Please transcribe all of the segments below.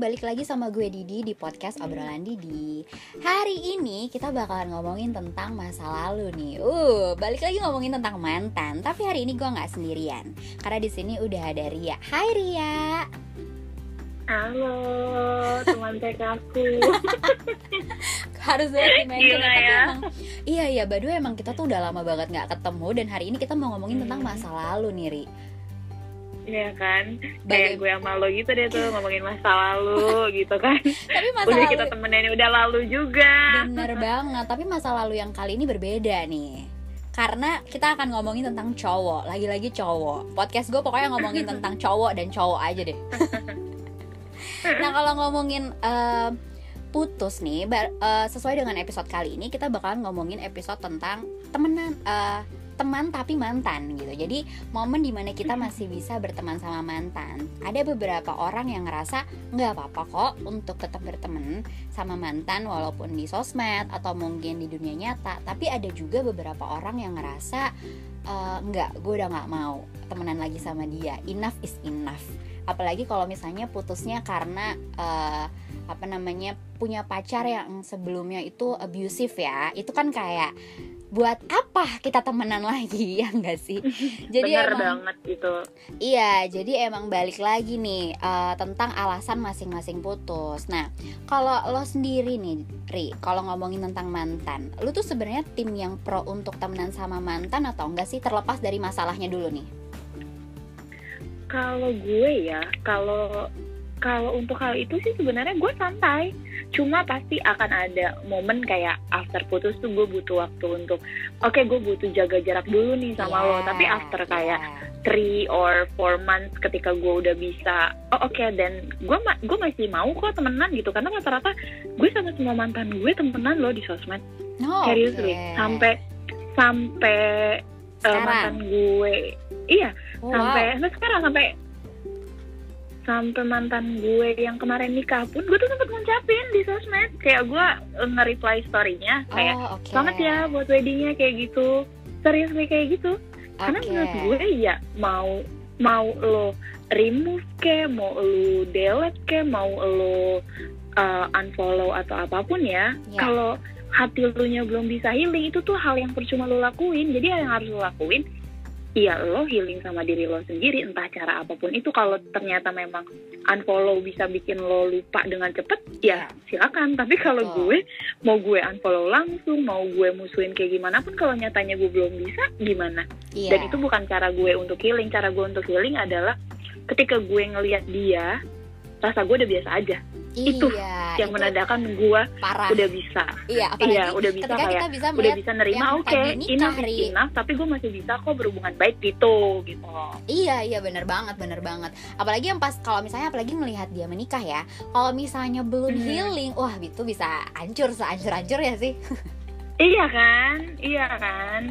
balik lagi sama gue Didi di podcast obrolan Didi. Hari ini kita bakalan ngomongin tentang masa lalu nih. Uh, balik lagi ngomongin tentang mantan. Tapi hari ini gue nggak sendirian, karena di sini udah ada Ria. Hai Ria. Halo, teman TK aku. Harus Gila tapi ya. emang Iya iya, way, emang kita tuh udah lama banget nggak ketemu dan hari ini kita mau ngomongin tentang Hmm. masa lalu nih Ri. Iya kan, Bagai- kayak gue sama lo gitu deh tuh ngomongin masa lalu gitu kan. Tapi masa Udah lalu kita temenin udah lalu juga. Bener banget, tapi masa lalu yang kali ini berbeda nih. Karena kita akan ngomongin tentang cowok, lagi-lagi cowok. Podcast gue pokoknya ngomongin tentang cowok dan cowok aja deh. Nah kalau ngomongin eh, putus nih, bar- eh, sesuai dengan episode kali ini Kita bakalan ngomongin episode tentang temenan eh, teman tapi mantan gitu. Jadi momen di mana kita masih bisa berteman sama mantan Ada beberapa orang yang ngerasa nggak apa-apa kok untuk tetap berteman sama mantan walaupun di sosmed atau mungkin di dunia nyata. Tapi ada juga beberapa orang yang ngerasa "Eh, nggak gue udah nggak mau temenan lagi sama dia. Enough is enough. Apalagi kalau misalnya putusnya karena eh, apa namanya punya pacar yang sebelumnya itu abusive ya. Itu kan kayak buat apa kita temenan lagi ya enggak sih jadi Bener emang banget gitu. Iya, jadi emang balik lagi nih eh, tentang alasan masing-masing putus. Nah, kalau lo sendiri nih, Ri, kalau ngomongin tentang mantan, lu tuh sebenarnya tim yang pro untuk temenan sama mantan atau enggak sih? Terlepas dari masalahnya dulu nih. Kalau gue ya, kalau kalau untuk hal itu sih sebenarnya gue santai. Cuma pasti akan ada momen kayak after putus tuh gue butuh waktu untuk oke gue butuh jaga jarak dulu nih sama lo. Iya, Tapi after kayak iya. three or four months ketika gue udah bisa oh oke dan gue ma- gue masih mau kok temenan gitu karena rata-rata gue sama semua mantan gue temenan loh di sosmed Oh, seriously oke. sampai sampai uh, mantan gue iya Oh, sampai sampai sekarang sampai sampai mantan gue yang kemarin nikah pun gue tuh sempet ngucapin di sosmed kayak gue uh, nge-reply story-nya wow. kayak oh, oke. selamat ya buat weddingnya kayak gitu serius kayak gitu karena menurut gue ya mau mau lo remove ke mau lo delete ke mau lo uh, unfollow atau apa pun ya Ya. kalau hati lu nya belum bisa healing itu tuh hal yang percuma lo lakuin jadi yang harus lo lakuin Iya lo healing sama diri lo sendiri entah cara apa pun itu kalau ternyata memang unfollow bisa bikin lo lupa dengan cepet Ya. ya silakan tapi kalau Betul. gue mau gue unfollow langsung mau gue musuhin kayak gimana pun kalau nyatanya gue belum bisa gimana Iya. dan itu bukan cara gue untuk healing cara gue untuk healing adalah ketika gue ngelihat dia rasa gue udah biasa aja itu iya, yang itu menandakan gue parah. udah bisa Iya, iya udah bisa kayak kita bisa udah bisa nerima oke tadi nikah, enough Ri. is enough tapi gue masih bisa kok berhubungan baik gitu gitu Iya iya bener banget bener banget Apalagi yang pas kalau misalnya apalagi melihat dia menikah ya Kalau misalnya belum Mhm. healing Wah itu bisa hancur sehancur-hancur ya sih iya kan iya kan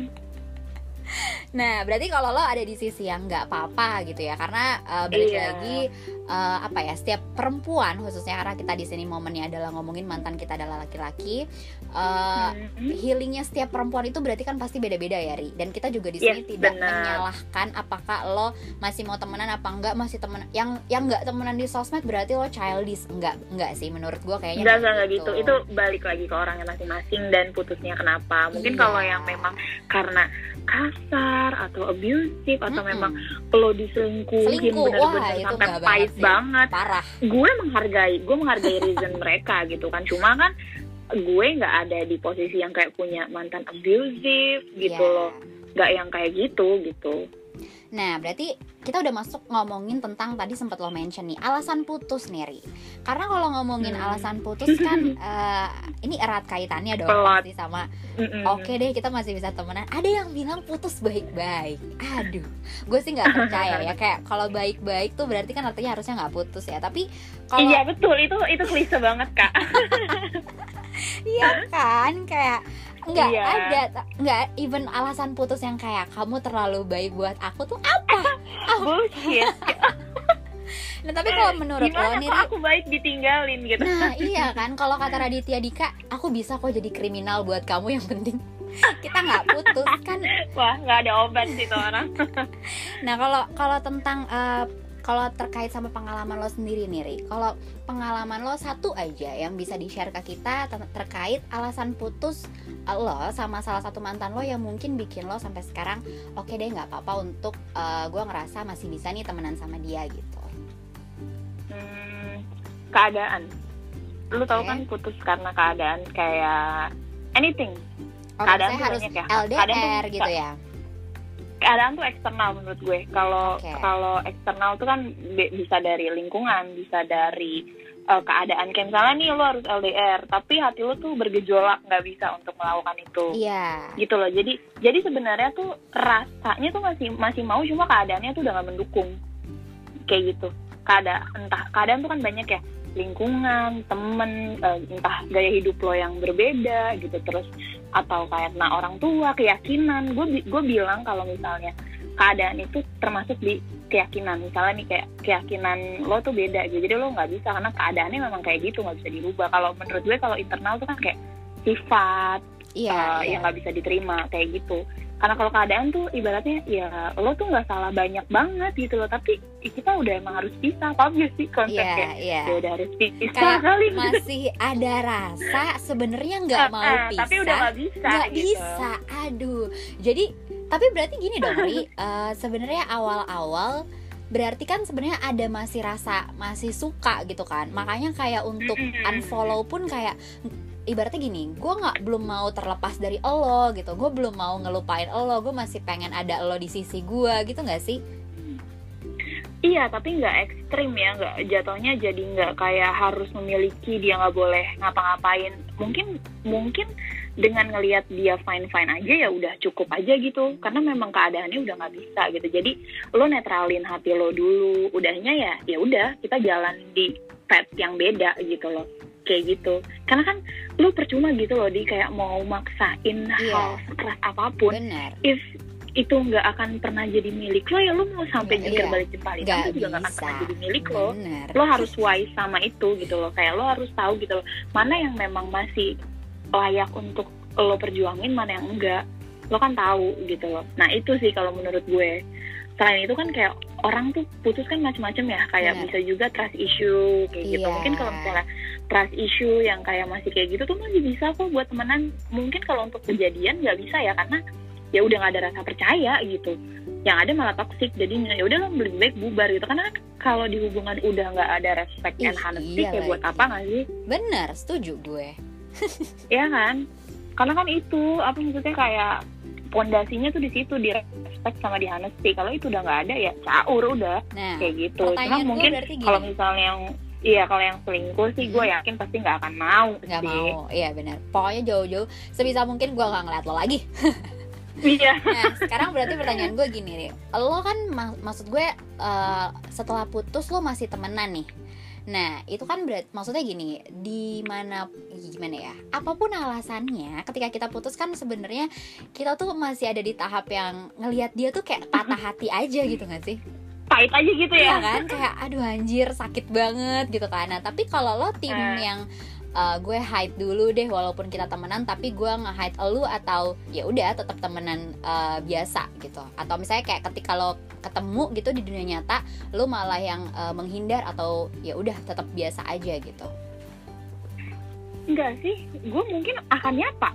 Nah berarti kalau lo ada di sisi yang nggak apa-apa gitu ya Karena eh, balik Iya. lagi eh, Apa ya Setiap perempuan khususnya karena kita di sini momennya adalah ngomongin mantan kita adalah laki-laki Mhm. healingnya setiap perempuan itu berarti kan pasti beda-beda ya Ri dan kita juga di sini Yes, tidak benar. menyalahkan apakah lo masih mau temenan apa enggak masih temen yang yang enggak temenan di sosmed berarti lo childish enggak enggak sih menurut gua kayaknya Enggak, enggak, enggak gitu. Itu balik lagi ke orangnya masing-masing dan putusnya kenapa. Mungkin Iya. kalau yang memang karena kasar atau abusive atau Mm-mm. memang lo diselingkuhin itu sampai pahit sih. banget. parah Gue menghargai, gue menghargai reason mereka gitu kan. Cuma kan gue nggak ada di posisi yang kayak punya mantan abusive gitu Iya. loh. Nggak yang kayak gitu gitu. Nah, berarti kita udah masuk ngomongin tentang tadi sempat lo mention nih alasan putus nih, Ri. Karena kalau ngomongin Hmm. alasan putus kan eh, ini erat kaitannya dong Pelot. pasti sama Mm-mm. Oke deh kita masih bisa temenan. Ada yang bilang putus baik-baik. Aduh, gue sih nggak percaya ya. Kayak kalau baik-baik tuh berarti kan artinya harusnya nggak putus ya. Tapi kalau Iya betul itu itu klise banget kak. iya kan kayak nggak Iya. ada nggak even alasan putus yang kayak kamu terlalu baik buat aku tuh apa? Bullshit. Nah tapi kalau menurut lo Gimana nih, kok Ri, aku baik ditinggalin gitu? nah iya kan kalau kata Raditya Dika, aku bisa kok jadi kriminal buat kamu yang penting kita nggak putus kan Wah nggak ada obat sih tuh orang. Nah kalau kalau tentang eh, kalau terkait sama pengalaman lo sendiri nih Ri kalau pengalaman lo satu aja yang bisa di share ke kita ter- terkait alasan putus lo sama salah satu mantan lo yang mungkin bikin lo sampai sekarang oke deh nggak apa-apa untuk uh, gue ngerasa masih bisa nih temenan sama dia gitu Hmm, keadaan. Lu tahu Oke. kan putus karena keadaan kayak anything. oh, Keadaan tuh harus banyak ya. LDR Keadaan tuh gitu ya Keadaan tuh eksternal menurut gue. Kalau Oke. kalau eksternal tuh kan bi- bisa dari lingkungan, bisa dari uh, keadaan. Kayak misalnya nih lu harus LDR, tapi hati lu tuh bergejolak nggak bisa untuk melakukan itu. iya gitu loh jadi jadi sebenarnya tuh rasanya tuh masih masih mau cuma keadaannya tuh udah gak mendukung kayak gitu keadaan entah keadaan tuh kan banyak ya lingkungan temen eh, entah gaya hidup lo yang berbeda gitu terus atau karena orang tua keyakinan. Gue gue bilang kalau misalnya keadaan itu termasuk di keyakinan. Misalnya nih kayak keyakinan lo tuh beda gitu. Jadi lo nggak bisa karena keadaannya memang kayak gitu nggak bisa dirubah. Kalau menurut gue kalau internal tuh kan kayak sifat iya, uh, iya. yang nggak bisa diterima kayak gitu karena kalau keadaan tuh ibaratnya ya lo tuh nggak salah banyak banget gitu loh. Tapi ya kita udah emang harus pisah paham gak sih konsep iya kayak iya. Ya udah harus pisah Kayak kali. masih ada rasa sebenarnya nggak mau ah, pisah tapi udah nggak bisa nggak gitu. bisa. Aduh. Jadi tapi berarti gini dong Ri. Eh, sebenarnya awal-awal berarti kan sebenarnya ada masih rasa masih suka gitu kan. Makanya kayak untuk unfollow pun kayak ibaratnya gini gue nggak belum mau terlepas dari lo gitu. Gue belum mau ngelupain lo gue masih pengen ada lo di sisi gue gitu nggak sih? Iya, tapi nggak ekstrim ya, nggak jatuhnya jadi nggak kayak harus memiliki dia nggak boleh ngapa-ngapain. Mungkin mungkin dengan ngelihat dia fine fine aja ya udah cukup aja gitu, karena memang keadaannya udah nggak bisa gitu. Jadi lo netralin hati lo dulu, udahnya ya ya udah kita jalan di path yang beda gitu loh kayak gitu. Karena kan lo percuma gitu loh di kayak mau maksain Iya. hal sekeras apa pun benar. if itu nggak akan pernah jadi milik lo ya lo mau sampai Nggak, jungkir iya. balik Nggak itu juga nggak akan pernah jadi milik lo. Benar. Lo harus wise sama itu gitu loh. Kayak lo harus tahu gitu loh mana yang memang masih layak untuk lo perjuangin mana yang enggak. Lo kan tahu gitu loh. Nah itu sih kalau menurut gue. Selain itu kan kayak orang tuh putus kan macam-macam ya. Kayak Benar. bisa juga trust issue kayak gitu. Iya. mungkin kalau misalnya trust issue yang kayak masih kayak gitu tuh masih bisa kok buat temenan. Mungkin kalau untuk kejadian nggak bisa ya karena ya udah nggak ada rasa percaya gitu. Yang ada malah toxic jadinya ya udah lebih baik bubar gitu. Karena kan kalau di hubungan udah nggak ada respect Ih, and honesty iya kayak buat apa nggak sih? Benar setuju gue. Ya kan? Karena kan itu apa maksudnya kayak pondasinya tuh di situ di respect sama di honesty. Kalau itu udah nggak ada ya caur udah. Nah kayak gitu. cuma mungkin kalau misalnya yang iya kalau yang selingkuh sih gue Hmm. yakin pasti nggak akan mau nggak sih. mau. Iya benar. Pokoknya jauh-jauh sebisa mungkin gue nggak ngeliat lo lagi. Iya. Nah sekarang berarti pertanyaan gue gini nih. Lo kan mak- maksud gue eh, setelah putus lo masih temenan nih. Nah itu kan berat maksudnya gini di mana gimana ya? Apa pun alasannya ketika kita putus kan sebenarnya kita tuh masih ada di tahap yang ngelihat dia tuh kayak patah hati aja gitu gak sih pahit aja gitu Iya ya kan? Kayak aduh anjir sakit banget gitu kan. Nah tapi kalau lo tim Eh. yang uh, gue hide dulu deh walaupun kita temenan tapi gue nge-hide elu atau ya udah tetap temenan uh, biasa gitu. Atau misalnya kayak ketika lo ketemu gitu di dunia nyata lo malah yang uh, menghindar atau ya udah tetap biasa aja gitu. Enggak sih. Gue mungkin akan nyapa.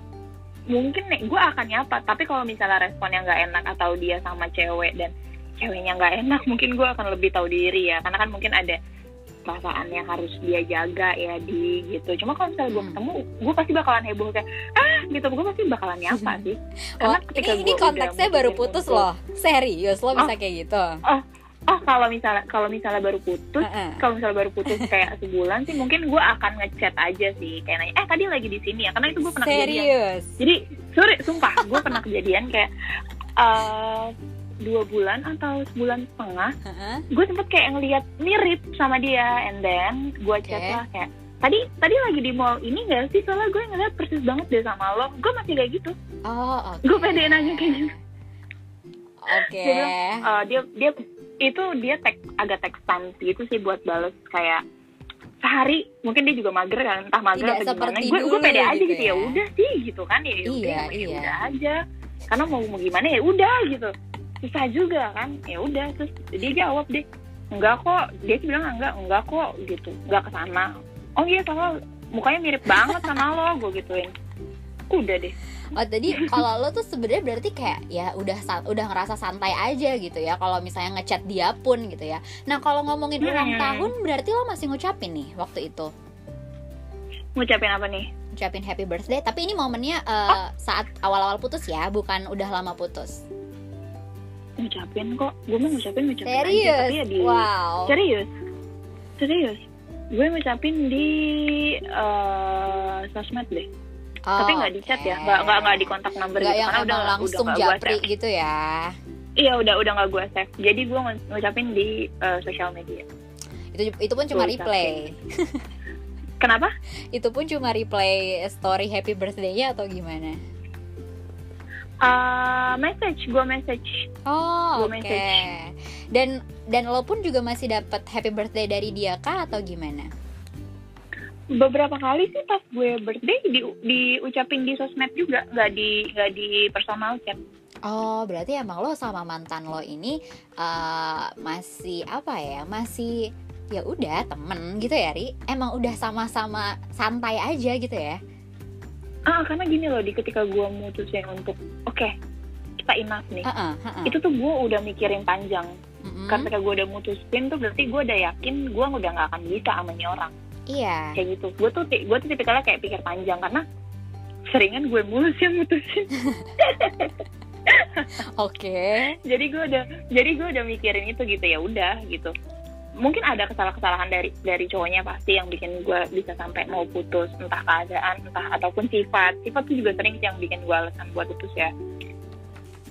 Mungkin nih gue akan nyapa. Tapi kalau misalnya responnya nggak enak atau dia sama cewek dan ceweknya nggak enak mungkin gue akan lebih tahu diri ya. Karena kan mungkin ada perasaan yang harus dia jaga ya di gitu. Cuma kalau misalnya gue Hmm. ketemu gue pasti bakalan heboh kayak ah gitu. Gue pasti bakalan nyapa sih. Wah, Karena ketika ini ini konteksnya baru putus untuk- loh. Serius lo bisa kayak gitu. Oh kalau misalnya kalau misalnya baru putus kalau misalnya baru putus kayak sebulan sih mungkin gue akan ngechat aja sih. Kayak nanya eh tadi lagi di sini ya? Karena itu gue pernah kejadian. Serius? Jadi sorry sumpah gue pernah kejadian kayak eh, dua bulan atau sebulan setengah Heeh. gue sempet kayak ngeliat mirip sama dia. And then gue chat Oke. lah kayak tadi tadi lagi di mall ini gak sih? Soalnya gue ngeliat persis banget deh sama lo. Gue masih kayak gitu. Oh oke. Gue pede nanya kayak gitu. Oke. Dia bilang, eh, dia dia itu dia tek agak text time gitu sih buat bales kayak sehari mungkin dia juga mager kan entah mager Tidak atau gimana. gue gue pede aja gitu gitu ya ya. udah sih gitu kan. Ya udah, Iya, ya iya. udah aja. Karena mau mau gimana ya udah gitu susah juga kan ya udah terus dia jawab deh enggak kok dia sih bilang enggak enggak kok gitu enggak ke sana oh iya sama mukanya mirip banget sama lo gue gituin udah deh Oh tadi kalau lo tuh sebenarnya berarti kayak ya udah udah ngerasa santai aja gitu ya kalau misalnya ngechat dia pun gitu ya. Nah kalau ngomongin ulang Hmm. tahun berarti lo masih ngucapin nih waktu itu ngucapin apa nih ngucapin happy birthday. Tapi ini momennya eh, saat awal-awal putus ya, bukan udah lama putus. Ngucapin kok gue mau ngucapin ngucapin aja Serius? tapi ya di Wow. serius serius gue ngucapin di eh, sosmed deh Oh, tapi nggak di chat ya oke. nggak nggak nggak di kontak number Nggak gitu yang karena udah langsung udah japri gitu ya. iya udah udah nggak gue save jadi gue ngu- ngucapin di eh, sosial media Itu itu pun cuma replay. kenapa Itu pun cuma replay story happy birthday-nya atau gimana? Eh, message gue message Oh, oke. message. Dan dan lo pun juga masih dapat happy birthday dari dia kah atau gimana? beberapa kali sih pas gue birthday di diucapin di sosmed juga nggak di nggak di personal chat Oh, berarti emang lo sama mantan lo ini eh, masih apa ya? Masih ya udah temen gitu ya, Ri? Emang udah sama-sama santai aja gitu ya? Ah karena gini loh di ketika gue mutusin untuk oke kita enough nih Heeh, heeh. itu tuh gue udah mikirin panjang Mm-mm. ketika gue udah mutusin tuh berarti gue udah yakin gue udah nggak akan bisa sama orang Iya. kayak gitu gue tuh gue tuh tipikalnya kayak pikir panjang karena seringan gue mulus yang mutusin Oke. jadi gue udah jadi gue udah mikirin itu gitu ya udah gitu mungkin ada kesalahan-kesalahan dari dari cowoknya pasti yang bikin gue bisa sampai mau putus entah keadaan entah ataupun sifat. Sifat tuh juga sering yang bikin gue alasan buat putus ya.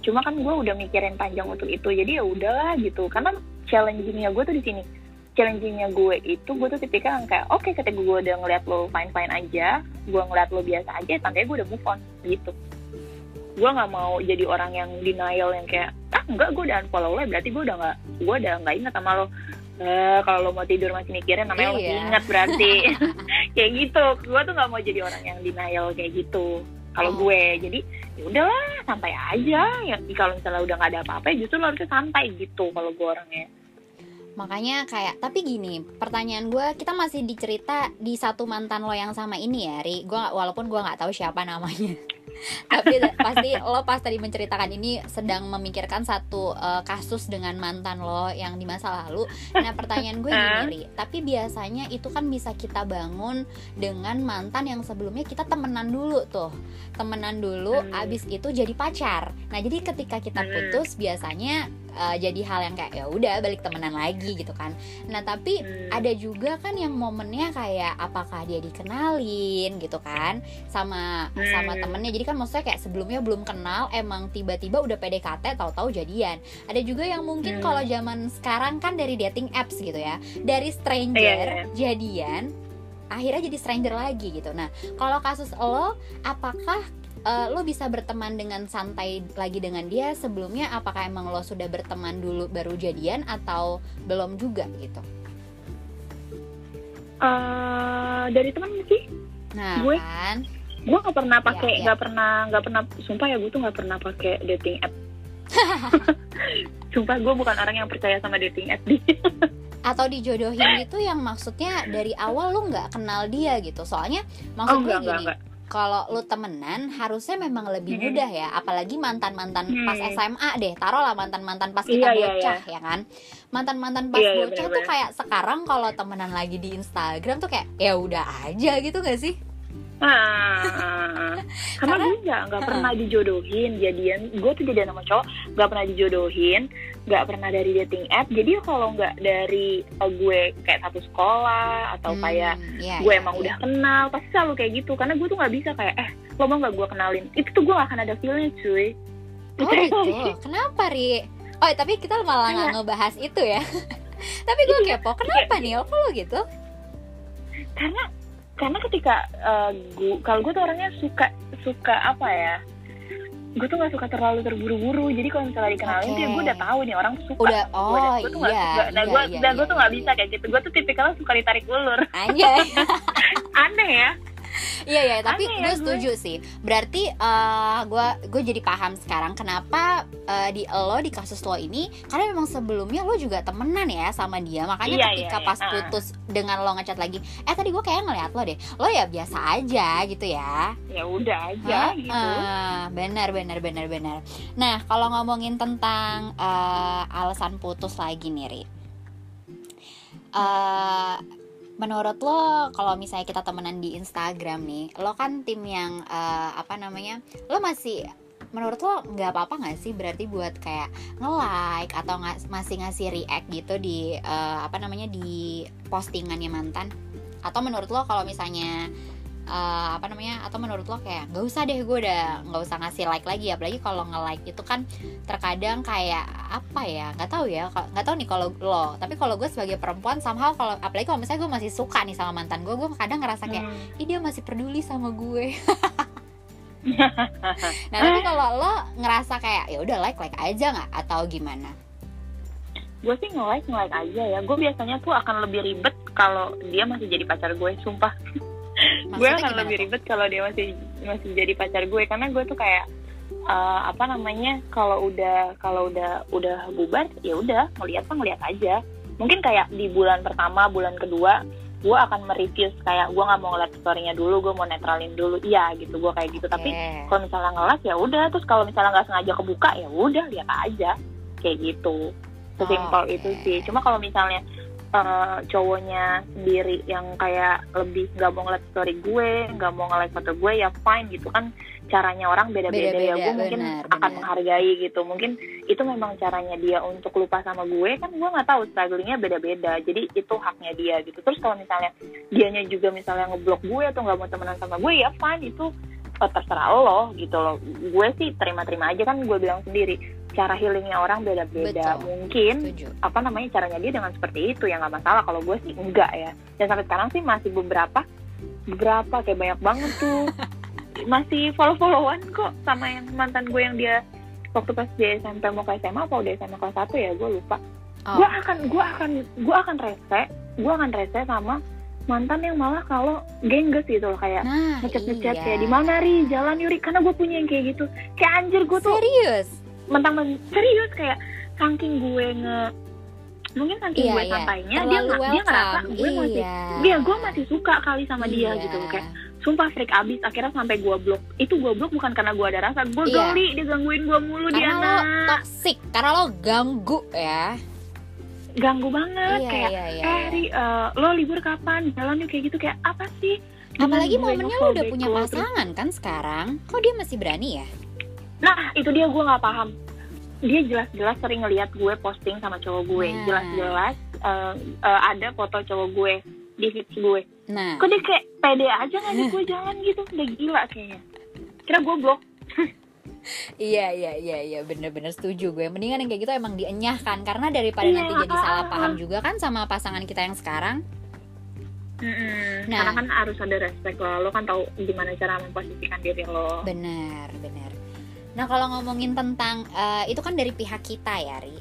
Cuma kan gue udah mikirin panjang untuk itu jadi ya udahlah gitu. Karena challengingnya gue tuh di sini. Challengingnya gue itu gue tuh tipikal yang kayak oke ketika gue udah ngeliat lo fine fine aja gue ngeliat lo biasa aja tandanya gue udah move on gitu. Gue nggak mau jadi orang yang denial yang kayak ah enggak gue udah unfollow lo berarti gue udah nggak gue udah nggak inget sama lo eh kalau lo mau tidur masih mikirin namanya masih Iya. ingat berarti. Kayak gitu. Gue tuh nggak mau jadi orang yang denial kayak gitu. Kalau Oh. gue jadi ya udahlah santai aja. Ya kalau misalnya udah nggak ada apa-apa ya justru lo harusnya santai gitu kalau gue orangnya Makanya kayak tapi gini, pertanyaan gue kita masih dicerita di satu mantan lo yang sama ini ya, Ri. Gua walaupun gue nggak tahu siapa namanya. tapi pasti lo pas tadi menceritakan ini sedang memikirkan satu eh, kasus dengan mantan lo yang di masa lalu. Nah, pertanyaan gue gini, Ri. Tapi biasanya itu kan bisa kita bangun dengan mantan yang sebelumnya kita temenan dulu tuh. Temenan dulu Hmm. abis itu jadi pacar. Nah, jadi ketika kita Hmm. putus biasanya eh, jadi hal yang kayak ya udah balik temenan lagi gitu kan. Nah, tapi Hmm. ada juga kan yang momennya kayak apakah dia dikenalin gitu kan sama sama Hmm. temennya jadi kan maksudnya kayak sebelumnya belum kenal emang tiba-tiba udah PDKT tahu-tahu jadian ada juga yang mungkin Hmm. kalau zaman sekarang kan dari dating apps gitu ya dari Iya, stranger iya. jadian akhirnya jadi stranger lagi gitu nah kalau kasus lo apakah eh, lo bisa berteman dengan santai lagi dengan dia sebelumnya apakah emang lo sudah berteman dulu baru jadian atau belum juga gitu Eh, dari teman sih Nah, Gue- kan. gue nggak pernah pakai Iya, iya. nggak pernah nggak pernah sumpah ya gue tuh nggak pernah pakai dating app sumpah gue bukan orang yang percaya sama dating app di Atau dijodohin gitu yang maksudnya dari awal lu nggak kenal dia gitu. Soalnya maksud oh gue enggak enggak gini, enggak kalau lu temenan harusnya memang lebih Hmm. mudah ya, apalagi mantan-mantan pas Hmm. SMA deh. Taruhlah mantan-mantan pas kita Iya, iya, bocah ya kan. Mantan-mantan pas Iya, iya, bocah tuh bener-bener. kayak sekarang kalau temenan lagi di Instagram tuh kayak ya udah aja gitu gak sih? Ah, karena Karena- gue nggak nggak pernah dijodohin jadian gue tuh jadian sama cowok nggak pernah dijodohin nggak pernah dari dating app jadi kalau nggak dari uh, gue kayak satu sekolah atau Hmm, kayak iya, gue iya, emang iya. udah kenal pasti selalu kayak gitu karena gue tuh nggak bisa kayak eh lo mau nggak gue kenalin itu tuh gue gak akan ada feelnya cuy Oh gitu. sih? Kenapa, Ri? Oh, tapi kita malah nggak Iya. ngebahas itu ya. tapi gue Iya, kepo, kenapa nih? Kok lo gitu? karena karena ketika uh, gue kalau gue tuh orangnya suka suka apa ya gue tuh nggak suka terlalu terburu-buru. Jadi kalau misalnya dikenalin tuh ya gue udah tahu nih orang tuh suka. Udah, sama gue, oh gue tuh iya, suka. nah iya, gue iya, dan gue iya, tuh iya, bisa kayak gitu. Gue tuh tipikalnya suka ditarik ulur. Anjay. aneh ya Iya ya, tapi Aneh gue gue. setuju sih. Berarti eh gue gue jadi paham sekarang kenapa eh, di lo di kasus lo ini karena memang sebelumnya lo juga temenan ya sama dia. Makanya Iya, ketika iya, pas iya. putus dengan lo ngechat lagi, eh tadi gue kayak ngeliat lo deh. Lo ya biasa aja gitu ya. ya udah aja Hah? gitu Ah, benar benar benar benar. Nah, kalau ngomongin tentang eh, alasan putus lagi nih, Ri. Eh, menurut lo kalau misalnya kita temenan di Instagram nih, lo kan tim yang eh, apa namanya? Lo masih menurut lo nggak apa-apa nggak sih berarti buat kayak nge-like atau nggak masih ngasih react gitu di eh, apa namanya di postingannya mantan? Atau menurut lo kalau misalnya eh, apa namanya atau menurut lo kayak nggak usah deh gue udah nggak usah ngasih like lagi. Apalagi kalau nge like itu kan terkadang kayak apa ya nggak tahu ya nggak tahu nih kalau lo tapi kalau gue sebagai perempuan somehow kalau apalagi kalau misalnya gue masih suka nih sama mantan gue gue kadang ngerasa kayak Hmm. ih dia masih peduli sama gue. Nah tapi kalau lo ngerasa kayak ya udah like like aja nggak? Atau gimana? Gue sih nge-like nge-like aja ya. Gue biasanya tuh akan lebih ribet kalau dia masih jadi pacar gue sumpah gue akan gimana lebih ribet kalau dia masih masih jadi pacar gue karena gue tuh kayak eh, apa namanya kalau udah kalau udah udah bubar ya udah ngeliat mah ngeliat aja. Mungkin kayak di bulan pertama bulan kedua gue akan mereview kayak gue nggak mau ngeliat storynya dulu gue mau netralin dulu. Iya gitu gue kayak gitu. Tapi Oke. kalau misalnya nge-like ya udah. Terus kalau misalnya nggak sengaja kebuka ya udah lihat aja. Kayak gitu. Sesimpel Oke. itu sih. Cuma kalau misalnya eh, cowoknya sendiri yang kayak lebih nggak mau ngeliat story gue nggak mau nge-like foto gue ya fine gitu kan. Caranya orang beda-beda ya. Gue mungkin benar, akan menghargai gitu. Mungkin itu memang caranya dia untuk lupa sama gue. Kan gue nggak tahu strugglingnya beda-beda. Jadi itu haknya dia gitu. Terus kalau misalnya dianya juga misalnya ngeblok gue atau nggak mau temenan sama gue ya fine. Itu eh, terserah lo gitu loh. Gue sih terima-terima aja kan gue bilang sendiri cara healingnya orang beda-beda. Mungkin setuju. apa namanya caranya dia dengan seperti itu ya nggak masalah. Kalau gue sih enggak ya. Dan sampai sekarang sih masih beberapa beberapa kayak banyak banget tuh. Masih follow followan kok sama yang mantan gue yang dia waktu pas di SMP mau ke SMA apa udah SMA kelas satu ya gue lupa. Oh, gue akan gue akan gue akan rese gue akan rese sama mantan yang malah kalau gengges gitu loh kayak nah ngechat ngechat iya. kayak di mana ri? Jalan yuri karena gue punya yang kayak gitu. Kayak anjir gue tuh serius mentang serius kayak saking gue nge mungkin saking Iya, gue iya. santainya dia nggak dia ngerasa gue masih iya. dia gue masih suka kali sama dia Iya. gitu. Kayak sumpah freak abis. Akhirnya sampai gue blok. Itu gue blok bukan karena gue ada rasa. Gue Iya. geli dia gangguin gue mulu karena Diana. lo toxic karena lo ganggu ya. Ganggu banget iya kayak iya iya, eh iya. Ri, eh, lo libur kapan? Jalan yuk kayak gitu kayak apa sih? Apalagi momennya lo udah punya pasangan kan sekarang? Kok dia masih berani ya nah itu dia gue nggak paham. Dia jelas-jelas sering ngeliat gue posting sama cowok gue. Nah. jelas-jelas eh, eh, ada foto cowok gue di feeds gue. Nah. Kok dia kayak pede aja ngajak gue jalan gitu. Udah gila kayaknya. Kira gue blok. Iya iya iya iya. Bener-bener setuju gue. Mendingan yang kayak gitu emang dienyahkan karena daripada Iya. nanti jadi salah paham juga kan sama pasangan kita yang sekarang. Mm-mm. Nah. karena kan harus ada respect lo. Lo kan tahu gimana cara memposisikan diri lo. Benar benar nah kalau ngomongin tentang eh, itu kan dari pihak kita ya Ri.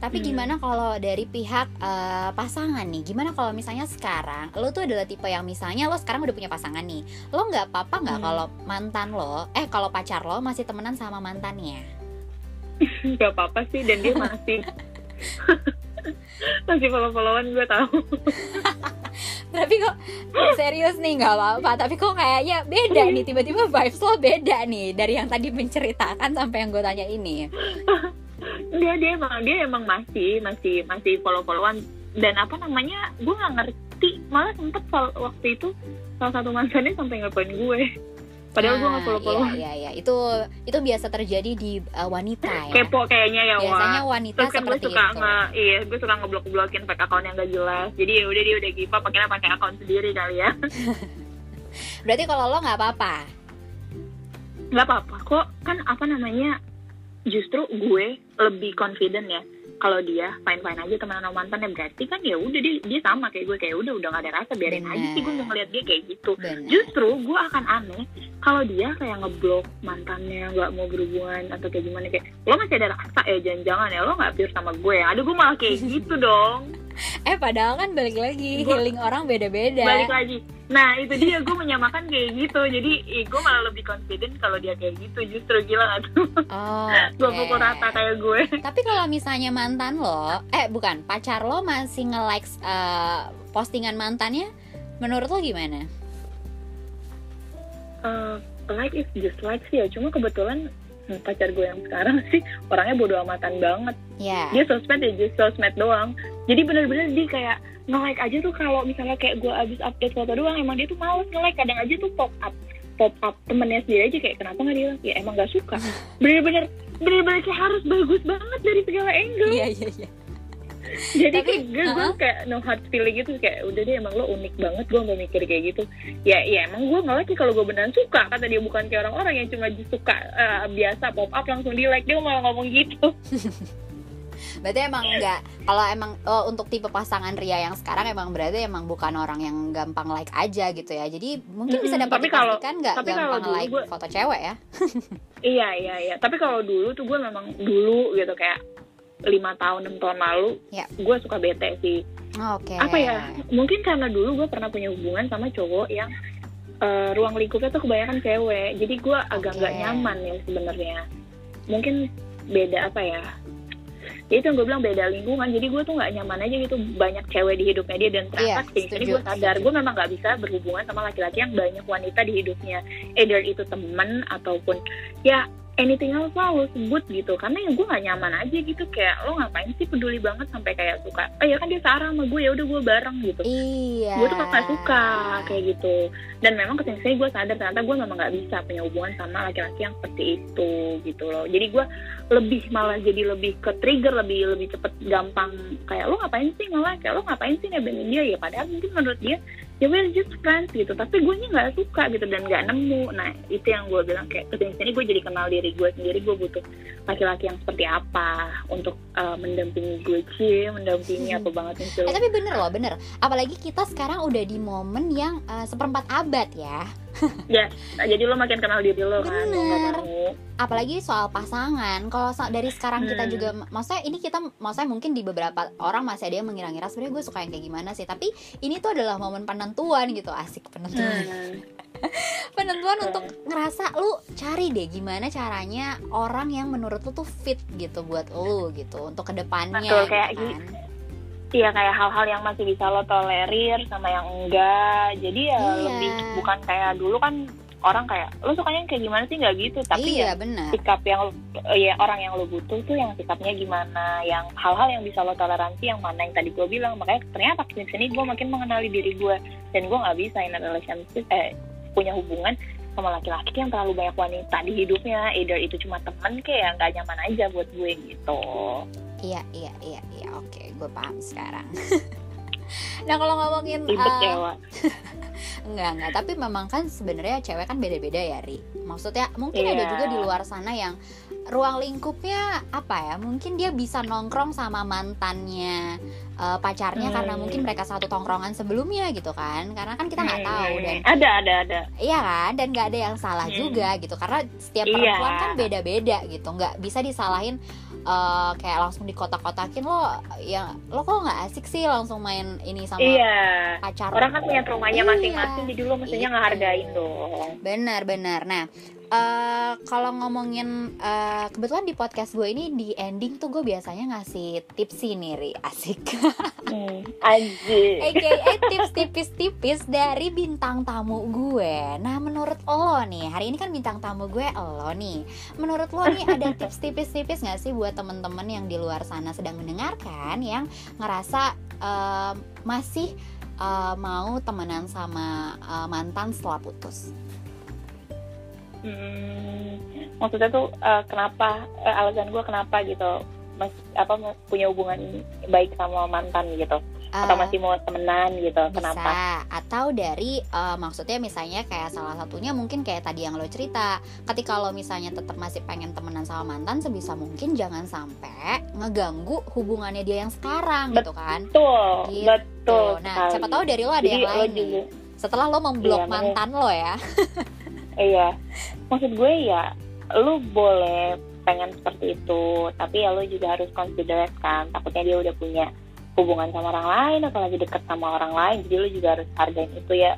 Tapi Hmm. gimana kalau dari pihak eh, pasangan nih? Gimana kalau misalnya sekarang lo tuh adalah tipe yang misalnya lo sekarang udah punya pasangan nih lo nggak apa-apa nggak Hmm. kalau mantan lo eh kalau pacar lo masih temenan sama mantannya? Nggak apa-apa sih dan dia masih. Masih follow-followan gue tahu tapi kok serius nih nggak apa-apa. Tapi kok kayaknya beda nih tiba-tiba vibes lo beda nih dari yang tadi menceritakan sampai yang gue tanya ini. Dia dia emang dia emang masih masih masih follow-followan. Dan apa namanya gue nggak ngerti. Malah sempet waktu itu salah satu mantannya sampai ngepoin gue padahal gue nggak Nah, follow-followan iya, iya, iya. itu itu biasa terjadi di uh, wanita ya. Kepo kayaknya ya biasanya wah wanita terus kan gue seperti suka itu. nge iya gue suka ngeblok blokin fake account yang gak jelas. Jadi ya udah dia udah give up akhirnya pakai account sendiri kali ya. Berarti kalau lo nggak apa-apa? Nggak apa-apa. Kok kan apa namanya justru gue lebih confident ya kalau dia fine fine aja teman sama mantannya berarti kan ya udah dia dia sama kayak gue kayak udah udah gak ada rasa biarin Bener. aja sih gue mau ngeliat dia kayak gitu. Benar. Justru gue akan aneh kalau dia kayak ngeblok mantannya nggak mau berhubungan atau kayak gimana kayak lo masih ada rasa ya jangan-jangan ya lo nggak pure sama gue. Aduh gue malah kayak gitu dong. Eh padahal kan balik lagi Gua- healing orang beda-beda. Balik lagi Nah itu dia gue menyamakan kayak gitu Jadi eh, gue malah lebih confident kalau dia kayak gitu Justru gila gak tuh Oh, Gue oke. pukul rata kayak gue Tapi kalau misalnya mantan lo, eh bukan, pacar lo masih nge-likes eh, postingan mantannya, menurut lo gimana? Eh, Like is just like sih ya Cuma kebetulan pacar gue yang sekarang sih Orangnya bodo amatan banget. Ya. Dia sosmed ya just sosmed doang. Jadi bener-bener dia kayak nge-like aja tuh kalau misalnya kayak gue abis update foto doang Emang dia tuh males nge-like. Kadang aja tuh pop up pop up temennya sendiri aja kayak kenapa nggak dia ya emang gak suka. Bener-bener bener-bener kayak harus bagus banget dari segala angle. Iya, iya, iya. Jadi Tapi, kayak gue, gue uh-uh. kayak no hard feeling gitu kayak udah deh emang lo unik banget gue nggak mikir kayak gitu ya ya emang gue nggak like kalau gue beneran suka kata dia bukan kayak orang-orang yang cuma suka eh, biasa pop up langsung di like dia malah ngomong gitu Berarti emang enggak kalau emang oh, untuk tipe pasangan Ria yang sekarang emang berarti emang bukan orang yang gampang like aja gitu ya. Jadi mungkin bisa dapat tapi kalau- nggak tapi kalau gampang like gua- foto cewek ya. iya iya iya tapi kalau dulu tuh gue memang dulu gitu kayak lima tahun enam tahun lalu Ya. gue suka bete sih. Oke. apa ya? Mungkin karena dulu gue pernah punya hubungan sama cowok yang eh, ruang lingkupnya tuh kebanyakan cewek. Jadi gue agak nggak nyaman ya sebenarnya. Mungkin beda apa ya? Ya itu yang gue bilang beda lingkungan. Jadi gue tuh nggak nyaman aja gitu. Banyak cewek di hidupnya dia dan ternyata ke sini setuju, gue sadar gue memang nggak bisa berhubungan sama laki-laki yang banyak wanita di hidupnya. Either itu temen ataupun ya anything else lah lo sebut gitu. Karena ya gue nggak nyaman aja gitu kayak lo ngapain sih peduli banget sampai kayak suka? Oh ya kan dia searah sama gue ya udah gue bareng gitu. Iya. gue tuh gak suka kayak gitu. Dan memang sini gue sadar ternyata gue memang nggak bisa punya hubungan sama laki-laki yang seperti itu gitu loh. Jadi gue lebih malah jadi lebih ke trigger lebih lebih cepet gampang kayak lo ngapain sih? Malah kayak lo ngapain sih nebengin dia? Ya padahal mungkin menurut dia ya we're just friends gitu tapi gue nya nggak suka gitu dan nggak nemu. Nah itu yang gue bilang kayak ke sini sini gue jadi kenal diri gue sendiri gue butuh laki-laki yang seperti apa untuk uh, mendampingi gue sih mendampingi Hmm. apa banget nih Eh tapi bener loh, bener. Apalagi kita sekarang udah di momen yang eh, seperempat abad ya. Ya, jadi lo makin kenal diri lo kan, lo nggak Bener. apalagi soal pasangan kalau so- dari sekarang kita Hmm. juga maksudnya ini kita maksudnya mungkin di beberapa orang masih ada yang mengira-ngira sebenarnya gue suka yang kayak gimana sih tapi ini tuh adalah momen penentuan gitu asik penentuan Hmm. penentuan untuk ngerasa lu cari deh gimana caranya orang yang menurut lu tuh fit gitu buat lu gitu untuk ke depannya Betul, gitu kayak kan. Iya kayak hal-hal yang masih bisa lo tolerir sama yang enggak. Jadi ya Iya. lebih bukan kayak dulu kan orang kayak lo sukanya kayak gimana sih nggak gitu. Tapi iya ya benar sikap yang ya orang yang lo butuh tuh yang sikapnya gimana, yang hal-hal yang bisa lo toleransi yang mana yang tadi gue bilang. Makanya ternyata ke sini sini gue makin mengenali diri gue dan gue nggak bisa in a relationship eh punya hubungan sama laki-laki yang terlalu banyak wanita di hidupnya. Either itu cuma temen kayak nggak nyaman aja buat gue gitu. iya iya iya iya oke gue paham sekarang nah kalau ngomongin Ribet eh, ya. Enggak, enggak. Tapi memang kan sebenarnya cewek kan beda-beda ya, Ri. Maksudnya mungkin ada Iya. juga di luar sana yang ruang lingkupnya apa ya? Mungkin dia bisa nongkrong sama mantannya eh, pacarnya Hmm. karena mungkin mereka satu tongkrongan sebelumnya gitu kan. Karena kan kita nggak tahu Hmm, dan ada ada ada iya kan dan nggak ada yang salah Hmm. juga gitu karena setiap Iya. perempuan kan beda-beda gitu nggak bisa disalahin eh, kayak langsung dikotak-kotakin lo ya lo kok nggak asik sih langsung main ini sama iya pacar orang kan punya traumanya Iya. masing-masing jadi lo mestinya Itu. ngehargain dong Benar, benar. Nah, eh kalau ngomongin eh, kebetulan di podcast gue ini di ending tuh gue biasanya ngasih tips nih, Ri. Asik. hmm. Anjir. AKA tips tipis-tipis dari bintang tamu gue. Nah, menurut lo nih, hari ini kan bintang tamu gue lo nih. Menurut lo nih ada tips tipis-tipis gak sih buat temen-temen yang di luar sana sedang mendengarkan yang ngerasa eh, masih eh, mau temenan sama eh, mantan setelah putus? Hmm, maksudnya tuh eh, kenapa eh, alasan gue kenapa gitu? Mas apa punya hubungan baik sama mantan gitu? Atau Eh, masih mau temenan gitu? bisa. Kenapa? Atau dari eh, maksudnya misalnya kayak salah satunya mungkin kayak tadi yang lo cerita. Ketika lo misalnya tetap masih pengen temenan sama mantan sebisa mungkin jangan sampai ngeganggu hubungannya dia yang sekarang gitu kan? Betul Gitu. betul nah siapa tahu dari lo ada Jadi yang lain nih. setelah lo memblok Iya, mantan lo ya iya. Maksud gue ya lu boleh pengen seperti itu tapi ya lu juga harus consider kan takutnya dia udah punya hubungan sama orang lain atau lagi deket sama orang lain jadi lo juga harus hargain itu ya.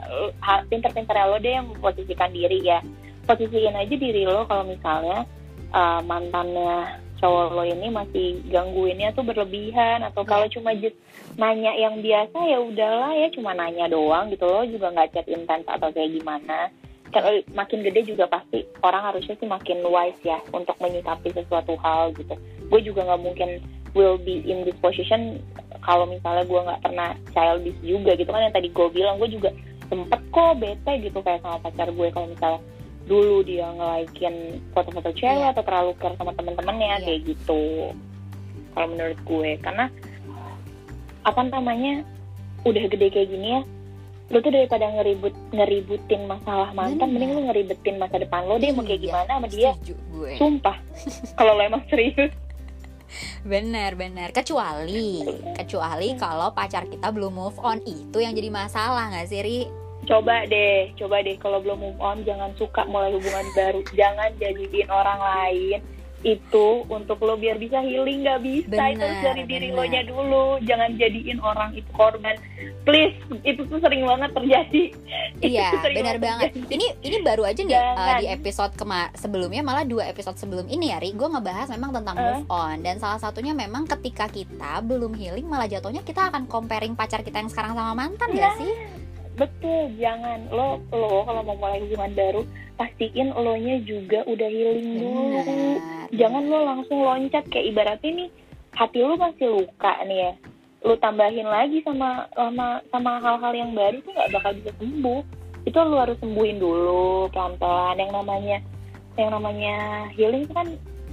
Pinter-pinter lo deh yang memposisikan diri ya. Posisiin aja diri lo kalau misalnya uh, mantannya cowok lo ini masih gangguinnya tuh berlebihan atau kalau cuma just nanya yang biasa ya udahlah ya cuma nanya doang gitu lo juga nggak chat intens atau kayak gimana kalau makin gede juga pasti orang harusnya sih makin wise ya untuk menyikapi sesuatu hal gitu gue juga nggak mungkin will be in this position kalau misalnya gue nggak pernah childish juga gitu kan yang tadi gue bilang gue juga sempet kok bete gitu kayak sama pacar gue kalau misalnya dulu dia nge-likein foto-foto cewek Iya. atau terlalu care sama temen-temennya Iya. kayak gitu kalau menurut gue karena apa namanya udah gede kayak gini ya lu tuh daripada ngeribut ngeributin masalah mantan Bener. mending lu ngeribetin masa depan lo deh mau kayak Iya, gimana sama dia gue. sumpah kalau lo emang serius Bener bener kecuali kecuali kalau pacar kita belum move on itu yang jadi masalah nggak sih Ri? coba deh coba deh kalau belum move on jangan suka mulai hubungan baru jangan jadiin orang lain itu untuk lo biar bisa healing nggak bisa itu harus dari diri benar. lo nya dulu jangan jadiin orang itu korban please itu tuh sering banget terjadi Iya benar banget. terjadi. Ini ini baru aja nih Jangan. uh, di episode kemar sebelumnya malah dua episode sebelum ini ya Ri gue ngebahas memang tentang Eh. move on dan salah satunya memang ketika kita belum healing malah jatuhnya kita akan comparing pacar kita yang sekarang sama mantan Iya. gak sih? Betul jangan. Lo lo kalau mau mulai hubungan baru pastiin lo nya juga udah healing dulu. Benar. jangan lo langsung loncat kayak ibaratnya nih hati lo masih luka nih ya. Lo tambahin lagi sama sama sama hal-hal yang baru tuh nggak bakal bisa sembuh. Itu lo harus sembuhin dulu pelan-pelan. Yang namanya yang namanya healing itu kan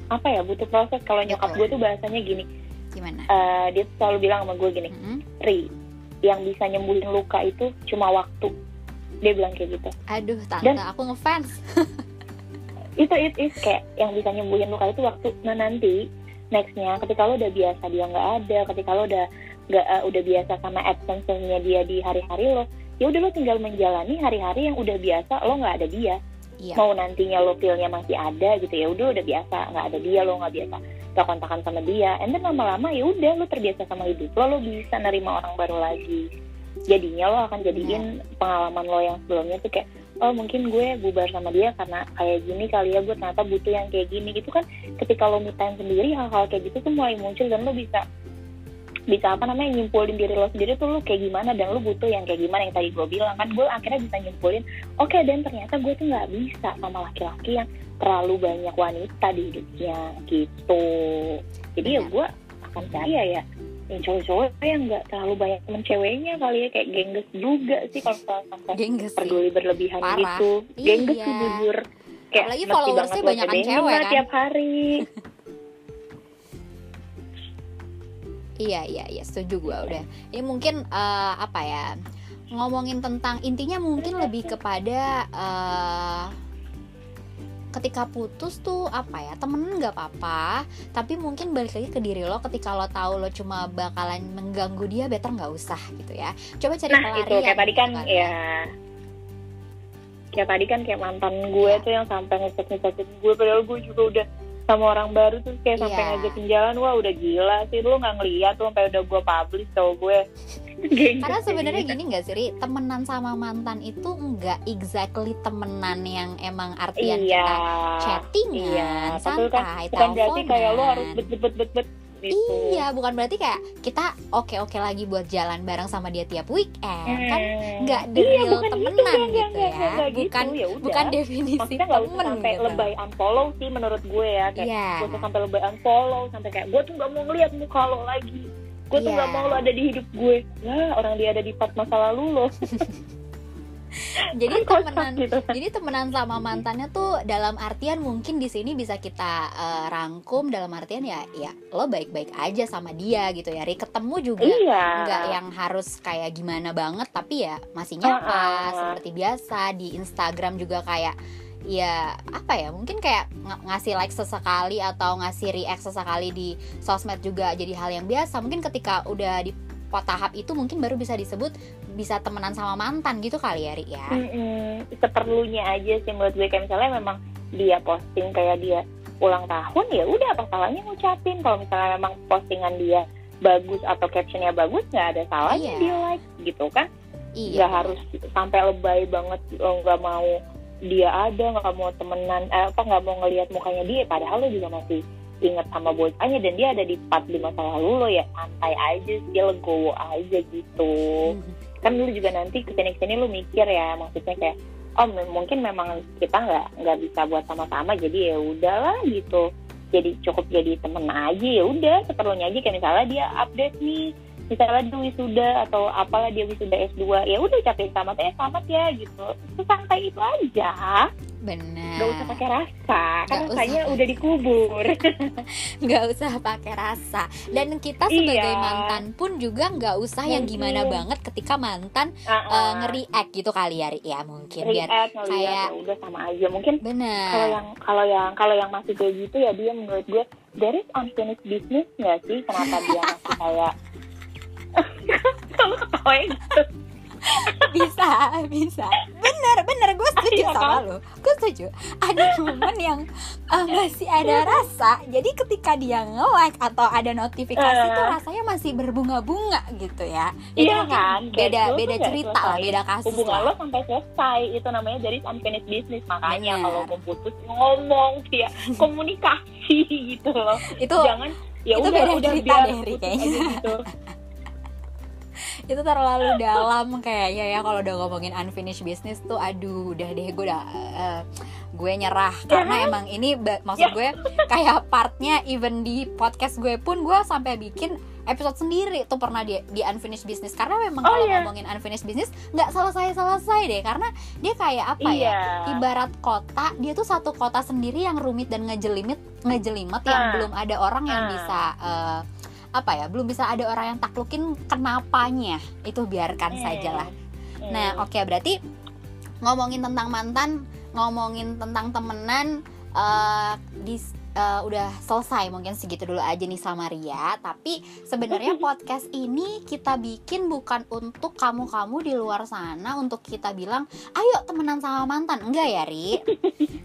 apa ya butuh proses. Kalau nyokap gue tuh bahasanya gini Gimana? eh, dia selalu bilang sama gue gini Mm-mm. Ri yang bisa nyembuhin luka itu cuma waktu. Dia bilang kayak gitu. Aduh tante Dan- aku ngefans. itu itu itu kayak yang bisa nyembuhin luka itu waktu. Nah nanti nextnya ketika lo udah biasa dia nggak ada ketika lo udah nggak eh, udah biasa sama absence-nya dia di hari-hari lo ya udah lo tinggal menjalani hari-hari yang udah biasa lo nggak ada dia. Iya. mau nantinya lo feel-nya masih ada gitu ya udah udah biasa nggak ada dia lo nggak biasa gak kontakan sama dia. And then lama-lama ya udah lo terbiasa sama hidup lo lo bisa nerima orang baru lagi. Jadinya lo akan jadiin pengalaman lo yang sebelumnya tuh kayak oh mungkin gue bubar sama dia karena kayak gini kali ya gue ternyata butuh yang kayak gini. Gitu kan ketika lo me time sendiri hal-hal kayak gitu tuh mulai muncul dan lo bisa bisa apa namanya nyimpulin diri lo sendiri tuh lo kayak gimana dan lo butuh yang kayak gimana yang tadi gue bilang. Kan gue akhirnya bisa nyimpulin oke dan ternyata gue tuh nggak bisa sama laki-laki yang terlalu banyak wanita di hidupnya gitu. Jadi ya gue akan percaya ya yang cowok-cowok yang nggak terlalu banyak temen ceweknya kali ya kayak gengges juga sih kalau sampai Gengges peduli berlebihan Parah. gitu. Gengges Iya. sih jujur. Kayak Apalagi followersnya gedein cewek, kan? tiap hari Iya iya iya setuju gue udah. Ini mungkin eh, apa ya ngomongin tentang intinya mungkin lebih kepada eh, ketika putus tuh apa ya temenan nggak apa-apa tapi mungkin balik lagi ke diri lo ketika lo tahu lo cuma bakalan mengganggu dia better nggak usah gitu ya coba cari nah itu pelarian kayak tadi kan gitu ya kayak tadi kan kayak mantan gue Iya. tuh yang sampai ngecek ngecekin gue padahal gue juga udah sama orang baru tuh kayak sampai Iya. ngajakin jalan wah udah gila sih lu nggak ngeliat tuh sampai udah gue publish tau gue Karena sebenarnya jadinya. gini gak sih, Ri? temenan sama mantan itu nggak exactly temenan yang emang artian iya kita chattingan, iya tapi kan santai, bukan berarti kayak teleponan. harus bet bet bet bet gitu Iya, bukan berarti kayak kita oke-oke lagi buat jalan bareng sama dia tiap weekend, kan? Hmm. Nggak the Iya, real temenan gitu, gitu nggak, nggak, ya. nggak gitu, Bukan ya udah. bukan definisi maksudnya nggak usah temen sampai gitu. lebay unfollow sih menurut gue ya kayak Iya. gue tuh sampai lebay unfollow sampai kayak gue tuh nggak mau ngeliat muka lo lagi gue tuh Iya. nggak mau lo ada di hidup gue lah orang dia ada di part masa lalu lo Jadi temenan gitu. Jadi temenan sama mantannya tuh dalam artian mungkin di sini bisa kita eh, rangkum dalam artian ya ya lo baik-baik aja sama dia gitu ya. Ri ketemu juga iya. nggak yang harus kayak gimana banget tapi ya masih nyapa Ah, ah. seperti biasa. Di Instagram juga kayak ya apa ya mungkin kayak ng- ngasih like sesekali atau ngasih react sesekali di sosmed juga jadi hal yang biasa. Mungkin ketika udah di tahap itu mungkin baru bisa disebut bisa temenan sama mantan gitu kali ya Ri ya? Mm-mm. seperlunya aja sih menurut gue. Kayak misalnya memang dia posting kayak dia ulang tahun ya udah apa salahnya ngucapin? Kalau misalnya memang postingan dia bagus atau captionnya bagus nggak ada salahnya Iya. di like gitu kan? Iya. Nggak harus sampai lebay banget lo nggak mau dia ada nggak mau temenan eh, apa nggak mau ngelihat mukanya dia padahal lo juga masih inget sama bocahnya dan dia ada di part di masa lalu lo ya santai aja dia legowo aja gitu. Mhm. kan lu juga nanti ke sini ke sini lu mikir ya maksudnya kayak oh mungkin memang kita nggak nggak bisa buat sama-sama jadi ya udahlah gitu. Jadi cukup jadi temen aja ya udah seperlunya aja. Kayak misalnya dia update nih misalnya dia wisuda atau apalah dia wisuda S2 ya udah ucapin selamat ya selamat ya gitu. Sesantai itu aja. Benar. Nggak usah pakai rasa kan Nggak rasanya usah. udah dikubur. Nggak usah pakai rasa. Dan kita sebagai Iya. mantan pun juga nggak usah yang gimana banget ketika mantan Ah, uh, ah. nge-react gitu kali ya ya mungkin biar kayak- ya udah sama aja. Mungkin kalau benar yang kalau yang kalau yang masih kayak gitu ya dia menurut gue there is unfinished business nggak sih? Kenapa dia masih kayak kalau ketawain gitu bisa bisa. Bener bener. Gue setuju Iya sama kan? lo gue setuju. Ada momen yang uh, masih ada rasa. Jadi ketika dia nge-like atau ada notifikasi Eh. tuh rasanya masih berbunga-bunga gitu ya. Itu iya kan? Beda tuh beda cerita lah beda kasus hubungan lah. lo sampai selesai. Itu namanya dari unfinished business. Makanya Bener. kalau mau putus ngomong ya komunikasi gitu loh. Itu jangan ya itu udah beda udah cerita biar deh, putus kayaknya. aja gitu. itu terlalu dalam kayaknya ya kalau udah ngomongin unfinished business tuh aduh udah deh gue udah eh, gue nyerah karena emang ini maksud Ya. gue kayak partnya even di podcast gue pun gue sampai bikin episode sendiri tuh pernah di di unfinished business karena memang Oh, kalau iya. ngomongin unfinished business nggak selesai selesai deh karena dia kayak apa ya iya ibarat kota dia tuh satu kota sendiri yang rumit dan ngejelimit ngejelimet yang Ah. belum ada orang yang Ah. bisa eh, apa ya belum bisa ada orang yang taklukin kenapanya itu biarkan Hmm. saja lah Hmm. nah oke berarti ngomongin tentang mantan ngomongin tentang temenan eh, di eh, udah selesai mungkin segitu dulu aja nih sama Ria. Tapi sebenarnya podcast ini kita bikin bukan untuk kamu-kamu di luar sana untuk kita bilang ayo temenan sama mantan. Enggak ya Ri?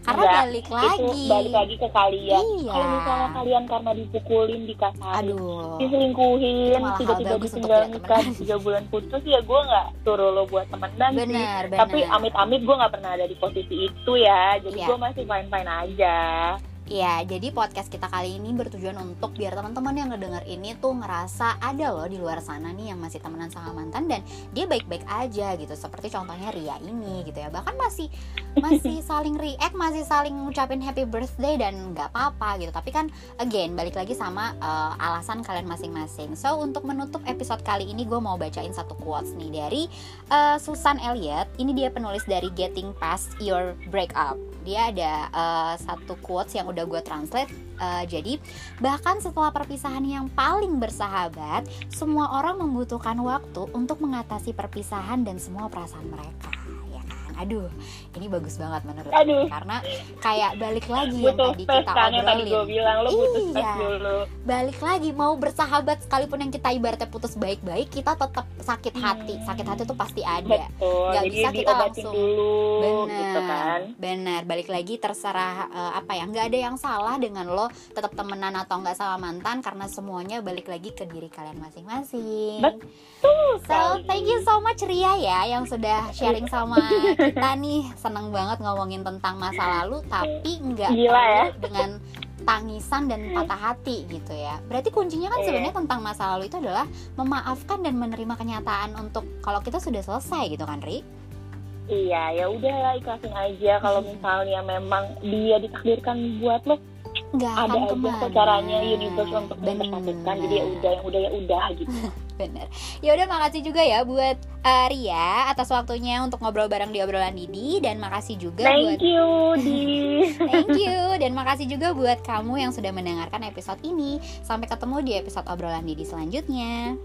Karena Enggak, balik itu lagi balik lagi. ke kalian. Iya. kalau misalnya kalian karena dipukulin dikasarin aduh. diselingkuhin Itu tiba-tiba ditinggal nikah tiga bulan putus ya gue nggak suruh lo buat temenan sih. Benar benar. tapi amit-amit gue nggak pernah ada di posisi itu ya. Jadi Iya. gue masih fine-fine aja Iya, jadi podcast kita kali ini bertujuan untuk biar teman-teman yang ngedenger ini tuh ngerasa ada loh di luar sana nih yang masih temenan sama mantan dan dia baik-baik aja gitu. Seperti contohnya Ria ini gitu ya. Bahkan masih masih saling react, masih saling ngucapin happy birthday dan nggak apa-apa gitu. Tapi kan again balik lagi sama uh, alasan kalian masing-masing. So untuk menutup episode kali ini gue mau bacain satu quotes nih dari uh, Susan Elliott. Ini dia penulis dari Getting Past Your Breakup. Dia ada uh, satu quotes yang udah gue translate. Uh, jadi bahkan setelah perpisahan yang paling bersahabat, semua orang membutuhkan waktu untuk mengatasi perpisahan dan semua perasaan mereka. Kan? Aduh, ini bagus banget menurut Aduh. karena kayak balik lagi yang butuh tadi space kita kan yang tadi gue obrolin bilang lo butuh Iya. dulu balik lagi mau bersahabat sekalipun yang kita ibaratnya putus baik-baik kita tetap sakit hati Hmm. sakit hati tuh pasti ada betul Nggak jadi bisa kita langsung. dulu benar gitu kan benar balik lagi terserah eh, apa ya nggak ada yang salah dengan lo tetap temenan atau nggak sama mantan karena semuanya balik lagi ke diri kalian masing-masing Betul so thank you so much Ria ya yang sudah sharing sama kita nih seneng banget ngomongin tentang masa lalu tapi nggak ya. dengan tangisan dan patah hati gitu ya berarti kuncinya kan Iya. sebenarnya tentang masa lalu itu adalah memaafkan dan menerima kenyataan untuk kalau kita sudah selesai gitu kan Ri Iya, ya udahlah ikhlasin aja kalau misalnya memang dia ditakdirkan buat lo nggak ada aja ke mana caranya universe untuk mempersatukan. Jadi ya udah, yang udah ya udah gitu. bener ya udah makasih juga ya buat eh, Ria atas waktunya untuk ngobrol bareng di obrolan Didi dan makasih juga buat Thank you, Di. Thank you dan makasih juga buat kamu yang sudah mendengarkan episode ini. Sampai ketemu di episode obrolan Didi selanjutnya.